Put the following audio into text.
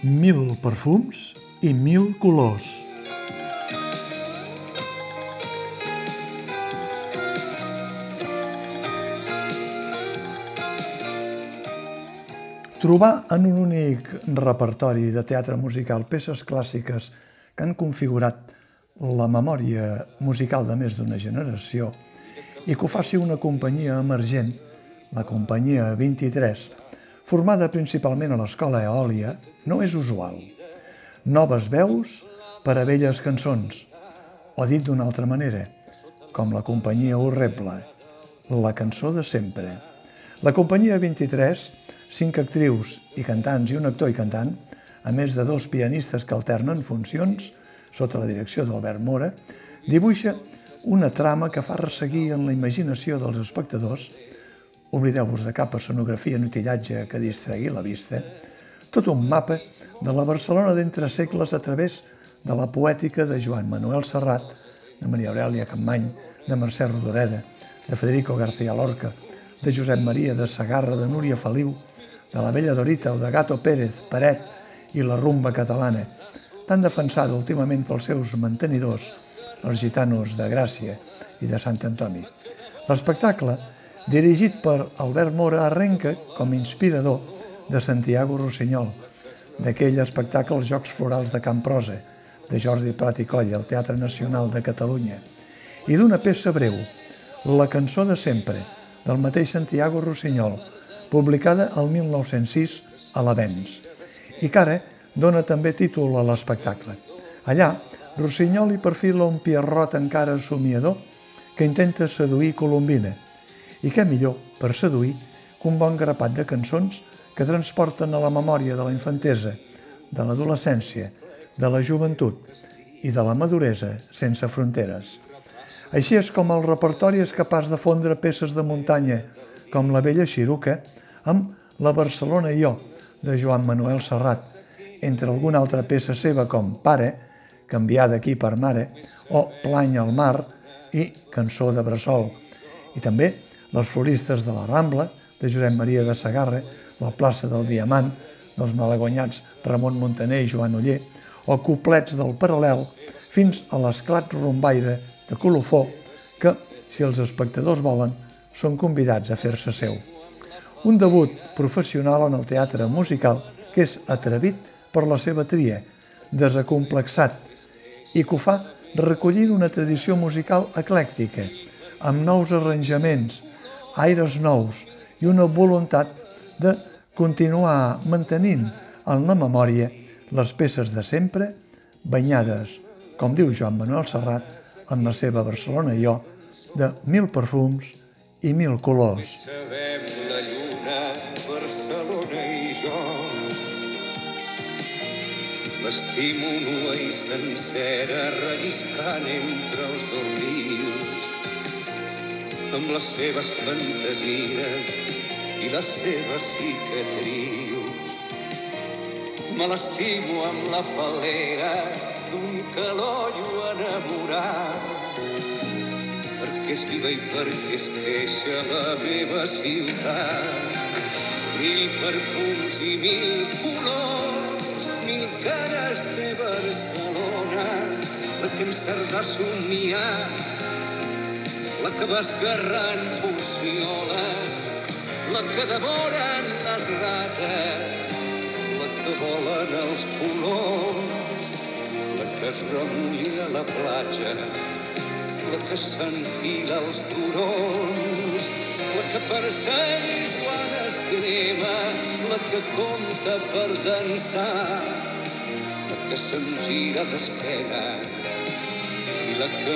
Mil perfums i mil colors. Trobar en un únic repertori de teatre musical peces clàssiques que han configurat la memòria musical de més d'una generació i que ho faci una companyia emergent, la companyia 23, formada principalment a l'escola Eòlia, no és usual. Noves veus per a velles cançons, o dit d'una altra manera, com la companyia Horrible, la cançó de sempre. La companyia 23 cinc actrius i cantants i un actor i cantant, a més de dos pianistes que alternen funcions, sota la direcció d'Albert Mora, dibuixa una trama que fa resseguir en la imaginació dels espectadors, oblideu-vos de cap escenografia en utillatge que distregui la vista, tot un mapa de la Barcelona d'entre segles a través de la poètica de Joan Manuel Serrat, de Maria Aurelia Campmany, de Mercè Rodoreda, de Federico García Lorca, de Josep Maria de Sagarra, de Núria Feliu, de la Vella Dorita o de Gato Pérez, Paret i la rumba catalana, tan defensada últimament pels seus mantenidors, els gitanos de Gràcia i de Sant Antoni. L'espectacle, dirigit per Albert Mora, arrenca com inspirador de Santiago Rossinyol, d'aquell espectacle Els Jocs Florals de Camprosa, de Jordi Prat i Coll, al Teatre Nacional de Catalunya, i d'una peça breu, La cançó de sempre, del mateix Santiago Rossinyol, publicada el 1906 a l'Avenç, i que ara dona també títol a l'espectacle. Allà, Rossinyol hi perfila un Pierrot encara somiador que intenta seduir Colombina. I què millor per seduir que un bon grapat de cançons que transporten a la memòria de la infantesa, de l'adolescència, de la joventut i de la maduresa sense fronteres. Així és com el repertori és capaç de fondre peces de muntanya com la vella Xiruca, amb La Barcelona i jo, de Joan Manuel Serrat, entre alguna altra peça seva com Pare, canviada aquí per Mare, o Plany al mar i Cançó de Bressol. I també Les floristes de la Rambla, de Josep Maria de Sagarra, La plaça del Diamant, dels malaguanyats Ramon Montaner i Joan Oller, o Coplets del Paral·lel, fins a l'esclat rombaire de Colofó, que, si els espectadors volen, són convidats a fer-se seu. Un debut professional en el teatre musical que és atrevit per la seva tria, desacomplexat, i que ho fa recollint una tradició musical eclèctica, amb nous arranjaments, aires nous i una voluntat de continuar mantenint en la memòria les peces de sempre, banyades, com diu Joan Manuel Serrat, en la seva Barcelona i jo, de mil perfums i mil colors. Sabem la lluna, Barcelona i jo nua i sencera relliscant entre els dos rius amb les seves fantasies i les seves cicatrius. Me l'estimo amb la falera d'un calollo enamorat perquè és viva i perquè es queixa la meva ciutat. Mil perfums i mil colors, mil cares de Barcelona, que em de somiar, la que va esgarrant pulsioles, la que devoren les rates, la que volen els colors, la que es remulla a la platja, la que s'enfila als turons, la que per Sant Joan es crema, la que compta per dansar, la que se'm gira d'esquena i la que